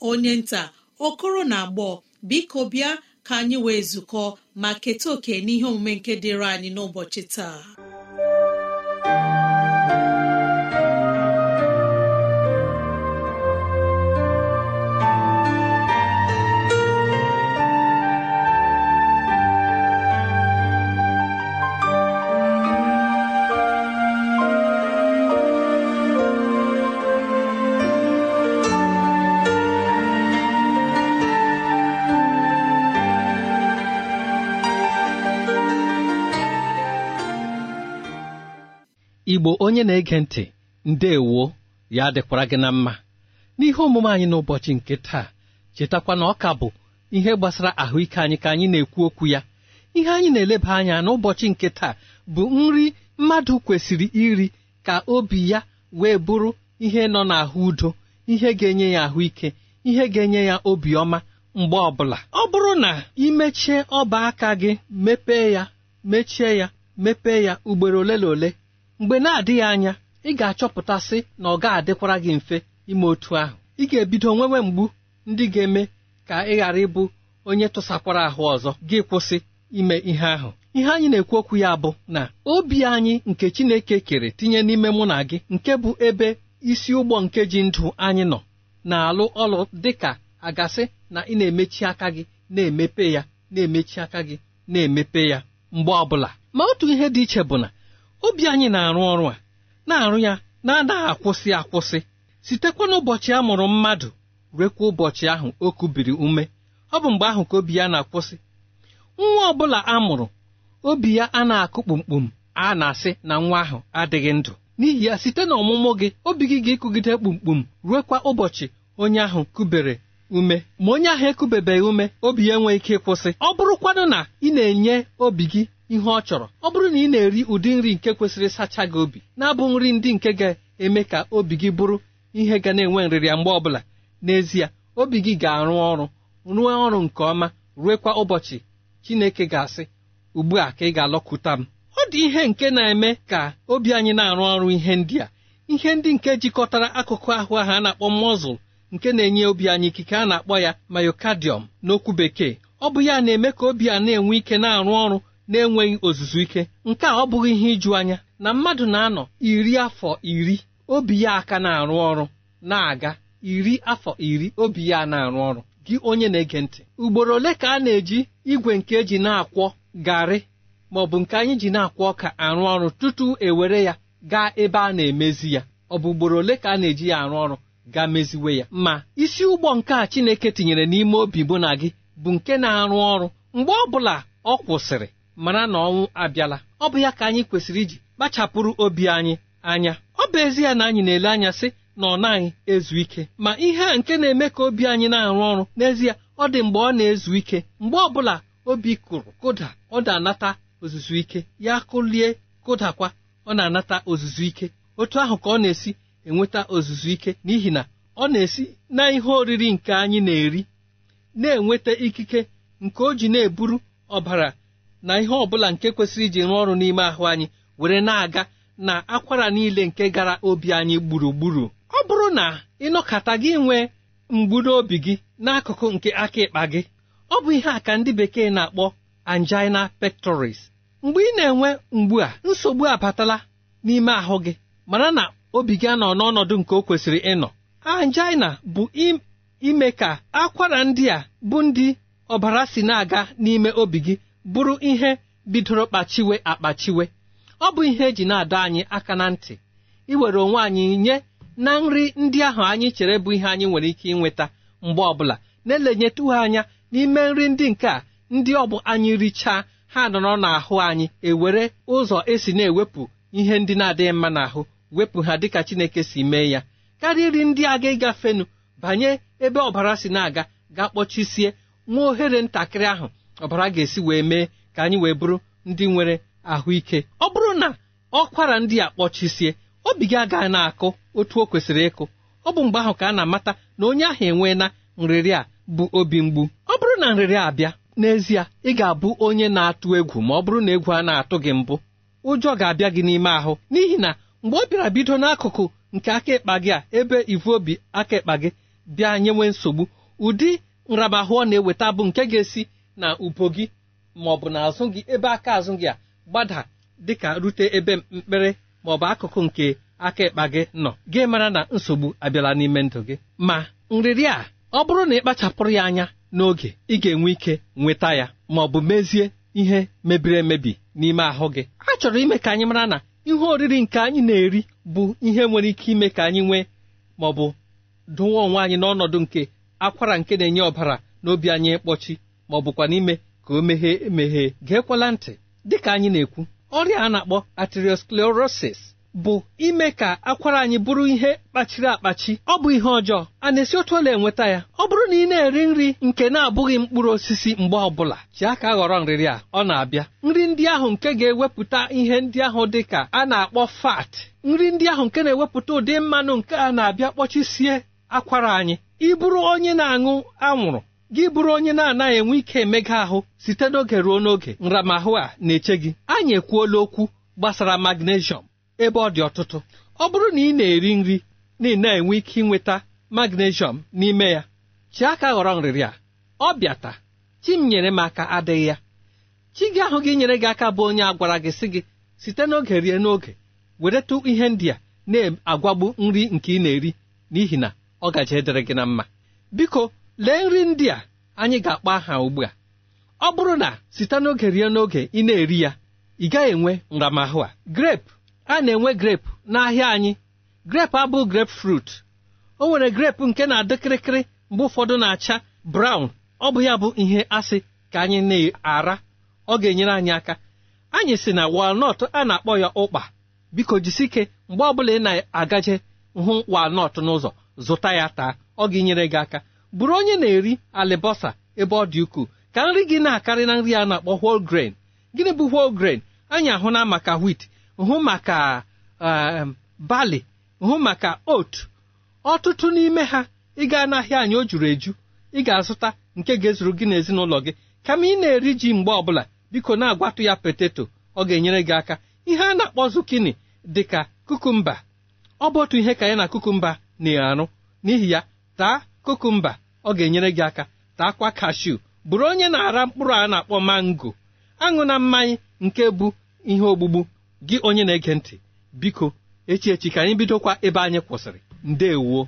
onye nta okoro na agbọ biko bịa ka anyị wee zukọ ma keta oke n'ihe omume nke dịịrị anyị n'ụbọchị taa. Igbo onye na-ege ntị ndeewo ya dịkwara gị na mma. N'ihe omume anyị n'ụbọchị nke taa chetakwa na ọ ka bụ ihe gbasara ahụike anyị ka anyị na-ekwu okwu ya. Ihe anyị na-eleba anya n'ụbọchị nke taa bụ nri mmadụ kwesịrị iri ka obi ya wee bụrụ ihe nọ n'ahụ udo ihe ga-enye ya ahụike ihe ga-enye ya obiọma mgbe ọbụla. Ọ bụrụ na imechie ọba aka gị mepee ya mechie ya mepee ya ugboro ole na ole mgbe na-adịghị anya ị ga-achọpụtasị na ọ ga-adịkwara gị mfe ime otu ahụ. Ị ga-ebido nwewe mgbu ndị ga-eme ka ị ghara ịbụ onye tụsakwara ahụ ọzọ. Gị kwụsị ime ihe ahụ. Ihe anyị na-ekwu okwu ya bụ na obi anyị nke Chineke kere tinye n'ime mụ na gị nke bụ ebe isi ụgbọ nke ji ndụ anyị nọ na-alụ ọlụ dịka agasị na ị na-emechi aka gị na-emepe ya na-emechi aka gị na-emepe ya. Mgbe ọbụla. Ma otu ihe dị iche bụ na obi anyị na-arụ ọrụ a na-arụ ya na-anaghị akwụsị akwụsị. Sitekwa n'ụbọchị a mụrụ mmadụ ruekwa ụbọchị ahụ o kubiri ume. Ọ bụ mgbe ahụ ka obi ya na-akwụsị. Nwa ọ bụla a mụrụ obi ya a na-akụ kpumkpum a na-asị na nwa ahụ adịghị ndụ. N'ihi ya site n'ọmụmụ gị obi gị ga-ekugide kpumkpum ruekwa ụbọchị onye ahụ kubere ume. Ma onye ahụ ekubebeghị ume obi ya enweghị ike ịkwụsị. Ọ bụrụkwanụ na ị na-enye obi gị ihe ọ chọrọ. Ọ bụrụ na ị na-eri ụdị nri nke kwesịrị sacha gị obi na-abụ nri ndị nke ga-eme ka obi gị bụrụ ihe ga na-enwe nrịrịa mgbe ọbụla n'ezie obi gị ga-arụ ọrụ rụọ ọrụ nke ọma ruekwa ụbọchị Chineke ga-asị ugbu a ka ị ga-alọkwuta m. Ọ dị ihe nke na-eme ka obi anyị na-arụ ọrụ ihe ndị a. Ihe ndị nke jikọtara akụkụ ahụ ahụ a na-akpọ mọzụl nke na-enye obi anyị ikike a na-akpọ ya myocardium. N'okwu bekee ọ bụ ya na-eme ka obi a na-enwe ike na-arụ ọrụ na-enweghị ozuzu ike. Nke a ọ bụghị ihe iju anya na mmadụ na-anọ iri afọ iri obi ya aka na-arụ ọrụ na-aga iri afọ iri obi ya na-arụ ọrụ. Gị onye na-ege ntị. Ugboro ole ka a na-eji igwe nke eji na-akwọ garị ma ọ bụ nke anyị ji na-akwa ọka arụ ọrụ tutu ewere ya gaa ebe a na-emezi ya? Ọ bụ ugboro ole ka a na-eji ya arụ ọrụ gaa meziwe ya? Ma isi ụgbọ nke a Chineke tinyere n'ime obi bụ na gị bụ nke na-arụ ọrụ. Mgbe ọ bụla ọ kwụsịrị mara na ọnwụ abịala. Ọ bụ ya ka anyị kwesịrị iji kpachapụrụ obi anyị anya. Ọ bụ ezie na anyị na-ele anya sị na ọ naghị ezu ike. Ma ihe a nke na-eme ka obi anyị na-arụ ọrụ n'ezie ọ dị mgbe ọ na-ezu ike. Mgbe ọ bụla obi kụrụ kụda ọ na-anata ozuzu ike. Ya kụlie kụdakwa ọ na-anata ozuzu ike. Otu ahụ ka ọ na-esi enweta ozuzu ike n'ihi na ọ na-esi na ihe oriri nke anyị na-eri na-enweta ikike nke o ji na-eburu ọbara na ihe ọbụla nke kwesịrị iji rụọ ọrụ n'ime ahụ anyị were na-aga na akwara niile nke gara obi anyị gburugburu. Ọ bụrụ na ịnọkọta gị nwee mgbu n'obi gị n'akụkụ nke aka ịkpa gị ọ bụ ihe a ka ndị bekee na-akpọ angina pectoris. Mgbe ị na-enwe mgbu a nsogbu abatala n'ime ahụ gị mara na obi gị anọ n'ọnọdụ nke o kwesịrị ịnọ. Angina bụ ime ka akwara ndị a bụ ndị ọbara si na-aga n'ime obi gị bụrụ ihe bidoro kpachiwe akpachiwe. Ọ bụ ihe eji na-adọ anyị aka na ntị. Iwere onwe anyị nye na nri ndị ahụ anyị chere bụ ihe anyị nwere ike ịnweta mgbe ọbụla na-elenyetụ ha anya n'ime nri ndị nke a ndị ọbụ anyị richaa ha nọrọ n'ahụ anyị ewere ụzọ esi na-ewepụ ihe ndị na-adịghị mma n'ahụ wepụ ha dịka Chineke si mee ya. Karịa iri ndị aga ịgafenu banye ebe ọbara si na-aga ga kpọchisie nwa ohere ntakịrị ahụ ọbara ga-esi wee mee ka anyị wee bụrụ ndị nwere ahụike. Ọ bụrụ na ọkwara ndị a kpọchisie obi gị agaghị na-akụ otu o kwesịrị ịkụ. Ọ bụ mgbe ahụ ka a na-amata na onye ahụ enwee na nrịrị a bụ obi mgbu. Ọ bụrụ na nrịrị abịa n'ezie ị ga-abụ onye na-atụ egwu ma ọ bụrụ na egwu a na-atụ gị mbụ ụjọ ga-abịa gị n'ime ahụ. N'ihi na mgbe ọ bịara bido n'akụkụ nke aka ịkpa gị a ebe ivu obi aka ịkpa gị bịa nyewe nsogbu ụdị nramahụ ọ na-eweta bụ nke ga-esi na ubo gị ma ọ bụ n'azụ gị ebe aka azụ gị a gbada dịka rute ebe mkpere ma ọ bụ akụkụ nke aka ịkpa gị nọ. Gị mara na nsogbu abịala n'ime ndụ gị. Ma nrịrị a ọ bụrụ na ị kpachapụrụ ya anya n'oge ị ga-enwe ike nweta ya ma ọ bụ mezie ihe mebiri emebi n'ime ahụ gị. A chọrọ ime ka anyị mara na ihe oriri nke anyị na-eri bụ ihe nwere ike ime ka anyị nwee ma bụ dụwa onwe anyị n'ọnọdụ nke akwara nke na-enye ọbara n'obi anyị ịkpọchi. Ma ọ bụkwa n'ime ka o meghee emeghee geekwala ntị. Dịka anyị na-ekwu ọrịa a na-akpọ arteriosclerosis bụ ime ka akwara anyị bụrụ ihe kpachiri akpachi. Ọ bụ ihe ọjọọ. A na-esi otu ole enweta ya? Ọ bụrụ na ị na-eri nri nke na-abụghị mkpụrụ osisi mgbe ọbụla ji aka ghọrọ nrịrị a. Ọ na-abịa. Nri ndị ahụ nke ga-ewepụta ihe ndị ahụ dị ka a na-akpọ fat. Nri ndị ahụ nke na-ewepụta ụdị mmanụ nke a na-abịa kpọchisie akwara anyị. Ịbụrụ onye na-aṅụ anwụrụ gị bụrụ onye na-anaghị enwe ike emega ahụ site n'oge ruo n'oge nramahụ a na-eche gị. Anyị ekwuola okwu gbasara magnesium ebe ọ dị ọtụtụ. Ọ bụrụ na ị na-eri nri na ị na-enwe ike ịnweta magnesium n'ime ya chi aka ghọrọ nrịrị a. Ọ bịata chi m nyere m aka adịghị ya. Chi gị ahụ gị nyere gị aka bụ onye a gwara gị sị gị site n'oge rie n'oge weretụ ihe ndị a na-agwagbu nri nke ị na-eri n'ihi na ọ gaje edere gị na mma. Biko lee nri ndị a anyị ga-akpọ aha ugbu a. Ọ bụrụ na site n'oge rie n'oge ị na-eri ya ị gaghị enwe nramahụ a. Grape a na-enwe grape n'ahịa anyị. Grape abụ grape fruit o nwere grape nke na-adị kịrịkịrị mgbe ụfọdụ na-acha brown. Ọ bụ ya bụ ihe asị ka anyị na-ara. Ọ ga-enyere anyị aka. Anyị si na walnut a na-akpọ ya ụkpa. Biko jisike mgbe ọbụla ị na-agaje hụ walnut n'ụzọ zụta ya taa. Ọ ga-enyere gị aka. Bụrụ onye na-eri alịbọsa ebe ọ dị ukwuu ka nri gị na-akarị na nri a na-akpọ whole grain. Gịnị bụ whole grain? Anyị ahụ na maka wheat hụ maka bali hụ maka oat. Ọtụtụ n'ime ha ịga n'ahịa anyị o juru eju ị ga-azụta nke ga-ezuru gị n'ezinụlọ gị. Kama ị na-eri ji mgbe ọbụla biko na-agwatụ ya poteto ọ ga-enyere gị aka. Ihe a na-akpọ zukini dị ka kukumba ọ bụ otu ihe ka ya na kukumba na-arụ. N'ihi ya taa kukumba ọ ga-enyere gị aka. Taakwa kashu bụrụ onye na-ara mkpụrụ a na-akpọ mango. Aṅụ na mmanya nke bụ ihe ogbugbu. Gị onye na-ege ntị. Biko echi echi ka anyị bidokwa ebe anyị kwụsịrị. Ndeewo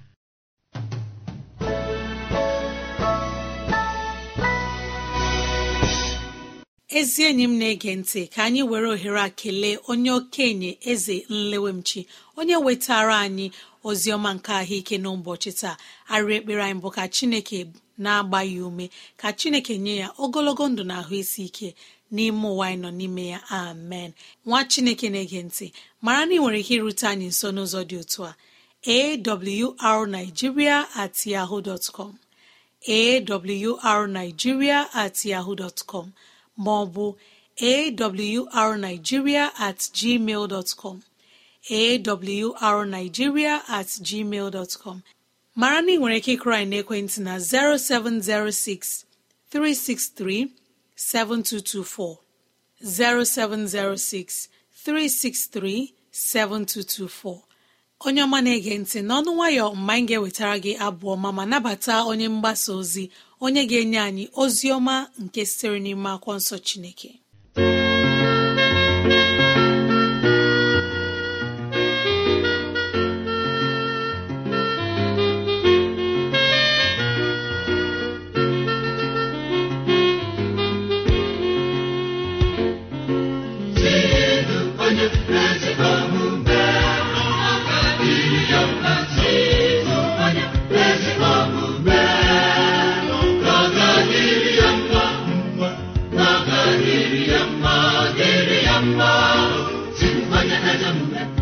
ezi enyi m na-ege ntị ka anyị were ohere a kelee onye okenye eze nlewemchi onye wetara anyị ozi ọma nke ahụike n'ụbọchị taa. Arị ekpere anyị bụ ka chineke na-agba ya ume ka chineke nye ya ogologo ndụ na ahụ isi ike n'ime ụwa anyị nọ n'ime ya. Amen. Nwa chineke na-ege ntị mara na ị nwere ike irute anyị nso n'ụzọ dị otu a. Awrnigeria at yahoo com. Awrnigeria at yahoo maọbụ awrnigeria at gmail dot awrnigeria at gmail dot com. Mara na ị nwere ike ịkụrụ anyị n'ekwentị na 0706 363 7224 0706 363 7224 onye ọma na-ege ntị n'ọnụ nwayọ mgbe anyị ga-ewetara gị abụ ọma ma nabata onye mgbasa ozi onye ga-enye anyị ozi ọma nke sitere n'ime akwụkwọ nsọ Chineke. Ndị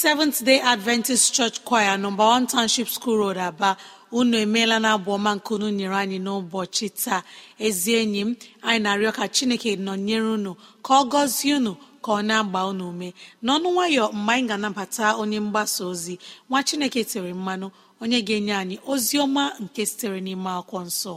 seventh day adventist church choir nọmba 1 township school road aba. Unu emeela na abụ ọma nke unu nyere anyị n'ụbọchị taa. Ezi enyi m anyị na-arịọ ka chineke nọnyere unu ka ọ gọzie unu ka ọ na-agba unu ume. N'ọnụ nwayọ mgbe anyị ga-anabata onye mgbasa ozi nwa chineke tere mmanụ onye ga-enye anyị ozi ọma nke sitere n'ime akwụkwọ nsọ.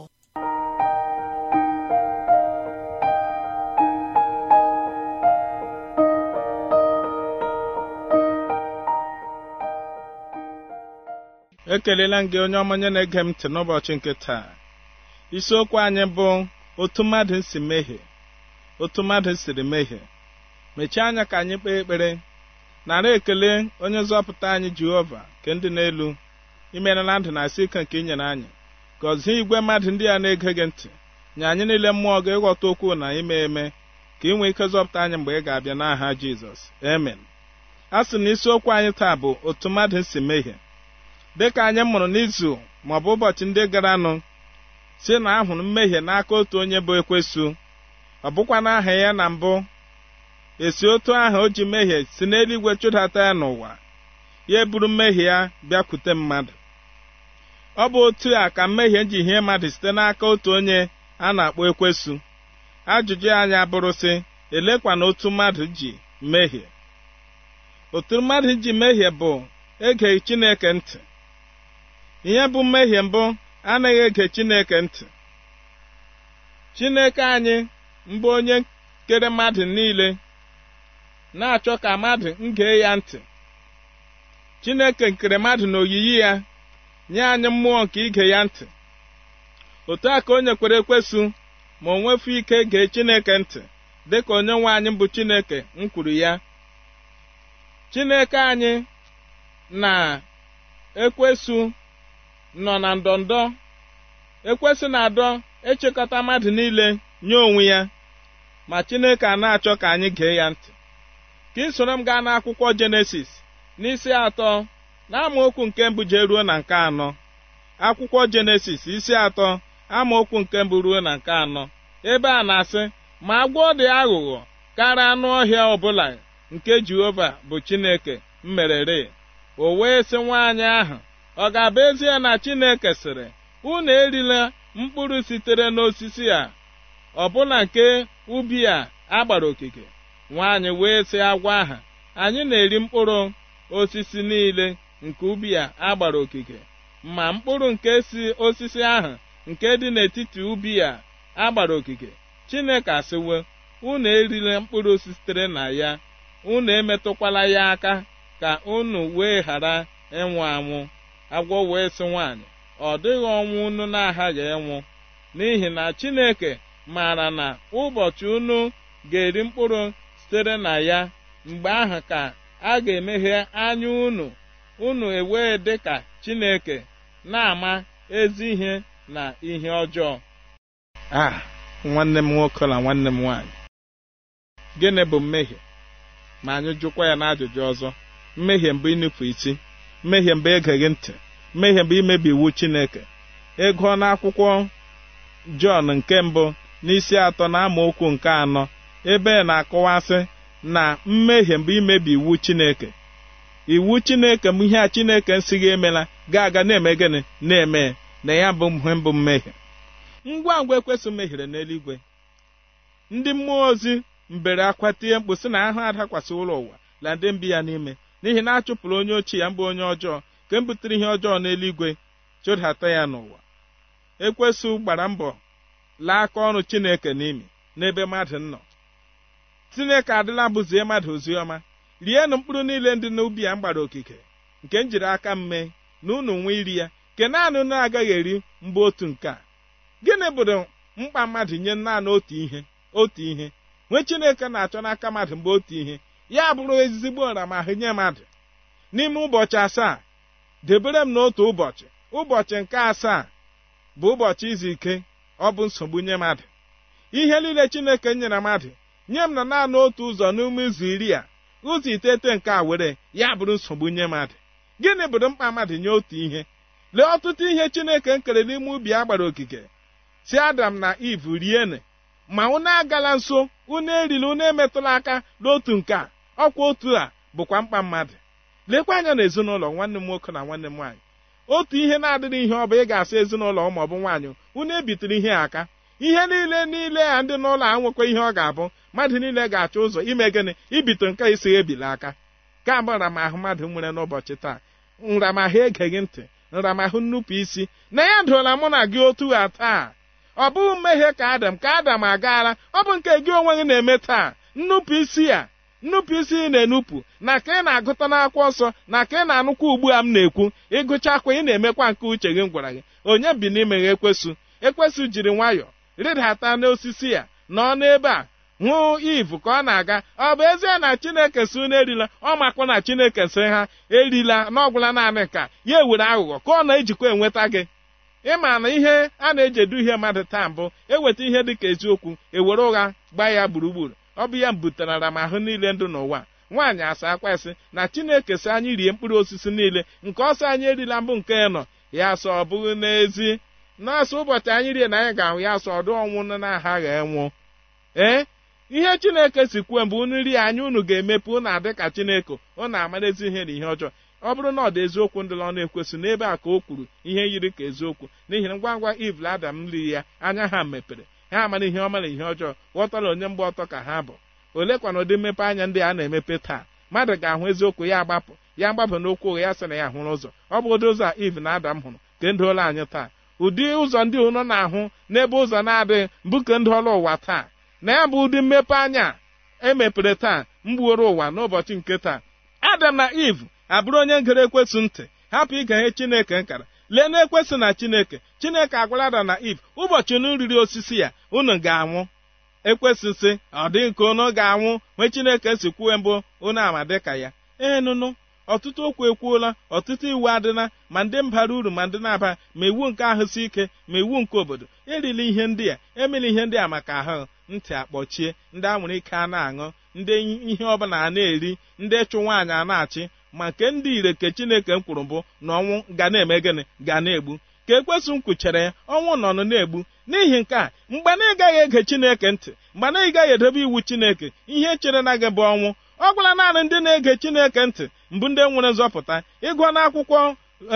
Ekelela m gị onye ọmanye na-ege m ntị n'ụbọchị nke taa. Isiokwu anyị bụ otu mmadụ si mehie. Otu mmadụ siri mehie. Mechie anya ka anyị kpee ekpere. Nara ekele onye nzọpụta anyị jehova nke ndị n'elu imere na ndụ na-asị ike nke inyere anyị. Gọzie igwe mmadụ ndị a na-ege gị ntị. Nye anyị niile mmụọ gị ịghọta okwu na ime eme ka ị nwee ike zọpụta anyị mgbe ị ga-abịa n'aha jizọs. Amen. A sị na isiokwu anyị taa bụ otu mmadụ si mehie. Dịka anyị mụrụ n'izu maọbụ ụbọchị ndị garanụ si na ahụrụ mmehie n'aka otu onye bụ ekwesu. Ọ bụkwa n'aha ya na mbụ esi otu ahụ o ji mehie si n'eluigwe chụdata ya n'ụwa ya eburu mmehie ya bịakwute mmadụ. Ọ bụ otu a ka mmehie ji hie mmadụ site n'aka otu onye a na-akpọ ekwesu. Ajụjụ anyị abụrụ elekwa na otu mmadụ ji mehie otu mmadụ ji mehie bụ ege chineke ntị. Ihe bụ mmehie mbụ anaghị ege chineke ntị. Chineke anyị mbụ onye kere mmadụ niile na-achọ ka mmadụ ngee ya ntị. Chineke nkere mmadụ n'oyiyi ya nye anyị mmụọ nke ige ya ntị. Otu a ka o nyekwara ekwesu ma o nwefu ike gee chineke ntị dịka onye nwe anyị bụ chineke m kwuru ya. Chineke anyị na ekwesu nọ na ndọndọ. Ekwesu na-adọ echekọta mmadụ niile nye onwe ya ma chineke a na-achọ ka anyị gee ya ntị. Ka ị soro m gaa n'akwụkwọ jenesis n'isi atọ na amaokwu nke mbụ jee ruo na nke anọ. Akwụkwọ jenesis isi atọ amaokwu nke mbụ ruo na nke anọ. Ebe a na-asị ma agwọ dị aghụghọ karịa anụ ọhịa ọbụla nke jehova bụ chineke mmerere o wee sị nwaanyị ahụ ọ ga-abụ ezie na chineke sịrị unu erila mkpụrụ sitere n'osisi a ọbụla nke ubi a agbara okike. Nwaanyị wee sị agwọ aha anyị na-eri mkpụrụ osisi niile nke ubi a agbara okike ma mkpụrụ nke si osisi ahụ nke dị n'etiti ubi a agbara okike. Chineke asịwo unu erila mkpụrụ sitere na ya unu emetụkwala ya aka ka unu wee ghara ịnwụ anwụ. Agwọ wee sị nwaanyị ọ dịghị ọnwụ unu na-aghaghị ịnwụ n'ihi na chineke maara na ụbọchị unu ga-eri mkpụrụ sitere na ya. Mgbe ahụ ka a ga-emeghe anya unu unu ewee dị ka chineke na-ama ezi ihe na ihe ọjọọ. A nwanne m nwoke na nwanne m nwaanyị gịnị bụ mmehie? Ma anyị jụkwa ya n'ajụjụ ọzọ. Mmehie mbụ ịnụpụ isi mmehie mbụ egeghị ntị mmehie mbụ imebi iwu chineke. Ịgụọ n'akwụkwọ jọn nke mbụ n'isi atọ na amaokwu nke anọ ebe na-akọwasị na mmehie mbụ imebi iwu chineke. Iwu chineke m ihe a chineke nsighị emela ga-aga na-eme gịnị? Na-eme na ya bụ ihe mbụ mmehie. Ngwa ngwa ekwesị mehiere n'eluigwe. Ndị mmụọ ozi mbere akwa tie mkpu sị na ahụ adakwasị ụlọ ụwa na ndị mbi ya n'ime. N'ihi na a chụpụrụ onye ochie ya mbụ onye ọjọọ nke m butere ihe ọjọọ n'eluigwe chụdata ya n'ụwa. Ekwesụ gbara mbọ laa aka ọrụ chineke n'imi n'ebe mmadụ nọ. Chineke adịla bụzie mmadụ oziọma rienụ mkpụrụ niile ndị n'ubi ya mgbara okike nke m jiri aka m mee na unu nwee iri ya nke naanị unu agaghị eri mgbe otu nke a. Gịnị bụrụ mkpa mmadụ nye naanị otu ihe otu ihe? Nwee chineke na-achọ n'aka mmadụ mgbe otu ihe ya bụrụ ezigbo nramahụ nye mmadụ n'ime ụbọchị asaa debere m n'otu ụbọchị. Ụbọchị nke asaa bụ ụbọchị izu ike ọ bụ nsogbu nye mmadụ. Ihe niile chineke nyere mmadụ nye m na naanị otu ụzọ n'ime izu iri a ụzọ iteghete nke a were ya bụrụ nsogbu nye mmadụ. Gịnị bụrụ mkpa mmadụ nye otu ihe? Lee ọtụtụ ihe chineke nkere n'ime ubi a gbara okike si adam na iv riene ma unu agala nso unu erila unu emetụla aka n'otu nke a. ọkwa otu a bụkwa mkpa mmadụ. Lekwa anya n'ezinụlọ nwanne m nwoke na nwanne m nwaanyị. Otu ihe na-adịrị ihe ọ bụ ị ga-asị ezinụlọ ma ọ bụ nwaanyị unu ebitere ihe aka. Ihe niile niile a ndị n'ụlọ a nwekwa ihe ọ ga-abụ. Mmadụ niile ga-achọ ụzọ ime gịnị? Ibito nke isi ebili aka. Ka abụ nramahụ mmadụ nwere n'ụbọchị taa. Nramahụ egeghị ntị nramahụ nnupụ isi. Na ya dụla mụ na gị otu a taa. Ọ bụghị mmehie ka adam ka adam agaala ọ bụ nke gị onwe gị na-eme taa. Nnupụ isi ya nnupụ isi ị na-enupụ na ka ị na-agụta n'akwụkwọ nsọ na ka ị na-anụkwa ugbu a m na-ekwu ịgụchakwa ị na-emekwa nke uche gị m gwara gị. Onye bi n'ime gị ekwesụ ekwesụ jiri nwayọọ rịdata n'osisi ya nọ n'ebe a hụ ivu ka ọ na-aga. Ọ bụ ezie na chineke si unu erila ọ makwa na chineke si ha erila n'ọgwụla naanị nka ya ewere aghụghọ ka ọ na-ejikwa enweta gị. Ịma na ihe a na-eji edu ihe mmadụ taa mbụ eweta ihe dịka eziokwu ewere ụgha gbaa ya gburugburu. Ọ bụ ya butere aramahụ niile ndụ n'ụwa. Nwaanyị asa akwasị na chineke si anyị rie mkpụrụ osisi niile. Nke ọsọ anyị erila mbụ nke nọ. Ya sọ ọ bụghị n'ezi. Na-asụ ụbọchị anyị rie na anyị ga-ahụ ya sọ ọdụ ọnwụ na-aghaghị enwụ. Ee ihe chineke si kwuo mgbe unu rie anya unu ga-emepe unu adị ka chineke. Unu amarezi ihe na ihe ọjọọ. Ọ bụrụ na ọ dị eziokwu ndị ọ na-ekwesị n'ebe a ka o kwuru ihe yiri ka eziokwu. N'ihi ngwa ngwa ivl adam riri ya anya ha mepere. Ha amara ihe ọma na ihe ọjọọ. Ghọtara onye mgba ọtọ ka ha bụ. Olekwana ụdị mmepe anya ndị a na-emepe taa? Mmadụ ga-ahụ eziokwu ya agbapụ ya agbapụ n'okwu ụgha ya sị na ya hụrụ ụzọ. Ọ bụ ụdị ụzọ a iv na adam hụrụ ka ndụola anyị taa. Ụdị ụzọ ndị unu na-ahụ n'ebe ụzọ na-adịghị mbụ ka ndụọla ụwa taa. Na ya bụ ụdị mmepe anya emepere taa mgbuoro ụwa n'ụbọchị nke taa. Adam na iv abụrụ onye ngere ekwesị ntị. Hapụ ige ihe chineke nkara. Lee na ekwesị na chineke. Chineke agwara adam na iv ụbọchị unu riri osisi ya unu ga-anwụ. Ekwesịsị ọ dị nke unu ga-anwụ. Nwee chineke si kwuwe mbụ unu ama dịka ya. Ee nụnụ ọtụtụ okwu ekwuola ọtụtụ iwu adịla ma ndị mbara uru ma ndị na-aba ma iwu nke ahụ si ike ma iwu nke obodo. Erila ihe ndị a emela ihe ndị a maka ahụ ntị akpọchie ndị anwụrụ ike a na-aṅụ ndị ihe ọbụla a na-eri ndị ịchụ nwaanyị a na-achị ma nke ndị ire ke chineke m kwuru mbụ na ọnwụ ga na-eme gịnị? Ga na-egbu. Ka ekwesị m kwuchere ya ọnwụ nọ na-egbu. N'ihi nke a mgbe na ị ege chineke ntị mgbe na ị gaghị edebe iwu chineke ihe chere na gị bụ ọnwụ. Ọ gwara naanị ndị na-ege chineke ntị mbụ ndị nwere nzọpụta ịgụọ n'akwụkwọ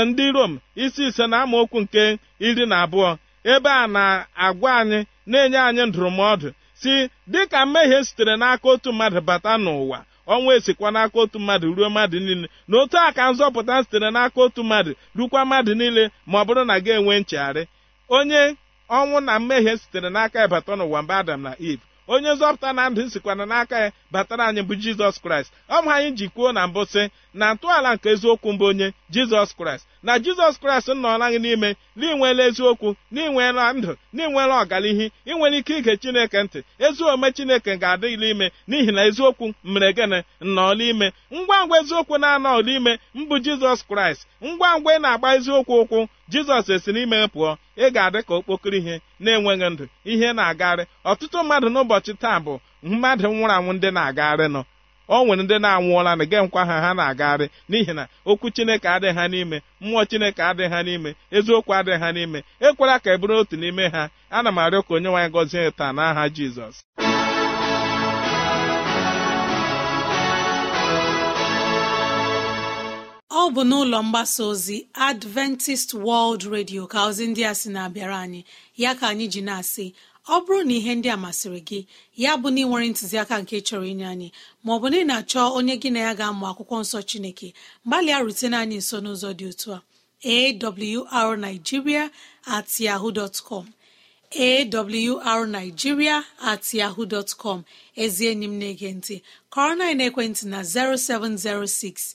ndị rom isi ise na amaokwu nke iri na abụọ ebe a na-agwa anyị na-enye anyị ndụrụmọdụ si dịka mmehie sitere n'aka otu mmadụ bata n'ụwa ọnwa esikwa n'aka otu mmadụ ruo mmadụ niile. Na otu a ka nzọpụta sitere n'aka otu mmadụ rukwa mmadụ niile ma ọ bụrụ na ga enwe nchegharị. Onye ọnwụ na mmehie sitere n'aka ya bata n'ụwa mgbe adam na eve. Onye nzọpụta na ndụ sikwana n'aka ya batara anyị bụ jizọs kraịst. Ọ bụ anyị ji kwuo na mbụ sị na ntọala nke eziokwu mbụ onye jizọs kraịst. Na jizọs kraịst nọọla gị n'ime n'inweela eziokwu n'inweela ndụ n'inweela ọganihu inwere ike ige chineke ntị. Ezi omume chineke ga-adịghịla ime n'ihi na eziokwu mere gịnị? Nnọọla ime ngwa ngwa eziokwu na-anọọla ime mbụ jizọs kraịst. Ngwa ngwa ị na-agba eziokwu ụkwụ jizọs esi n'ime pụọ. Ị ga-adị ka okpokoro ihe na-enweghị ndụ ihe na-agagharị ọtụtụ mmadụ n'ụbọchị taa bụ mmadụ nwụrụ anwụ ndị na-agagharị nọ. O nwere ndị na-anwụọla na ge nkwa ha ha na-agagharị n'ihi na okwu chineke adịghị ha n'ime mmụọ chineke adịghị ha n'ime eziokwu adịghị ha n'ime. Ekwela ka e bụrụ otu n'ime ha. Ana m arịọ ka onye nwaanyị gọzie taa n'aha jizọs. Ọ bụ n'ụlọ mgbasa ozi adventist world radio ka ozi ndị a sị na-abịara anyị. Ya ka anyị ji na-asị ọ bụrụ na ihe ndị a masịrị gị ya bụ na ị nwere ntụziaka nke chọrọ inye anyị maọbụ na ị na-achọ onye gị na ya ga-amụ akwụkwọ nsọ chineke gbalịa rutene anyị nso n'ụzọ dị otu a. Awrnigeria at yahoo dot com. Awrnigeria at yahoo dot com. Ezi enyi m na-ege ntị kọrọ na ekwentị na 0706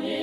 mmeri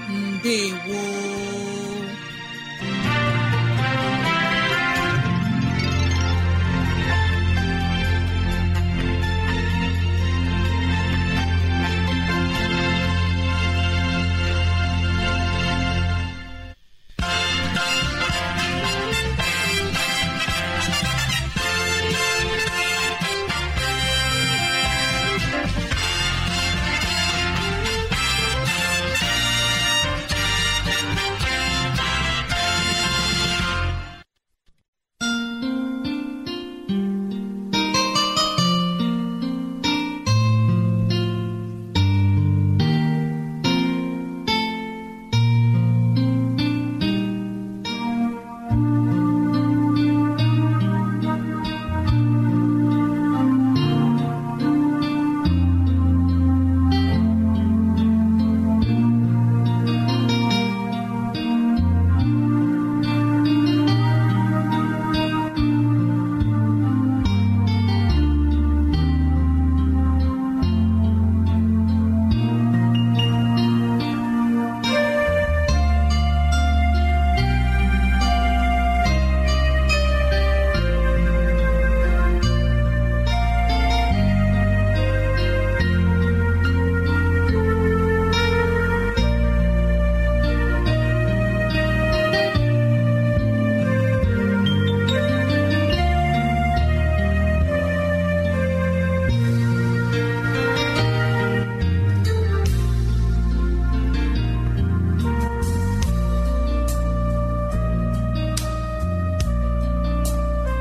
mbe woo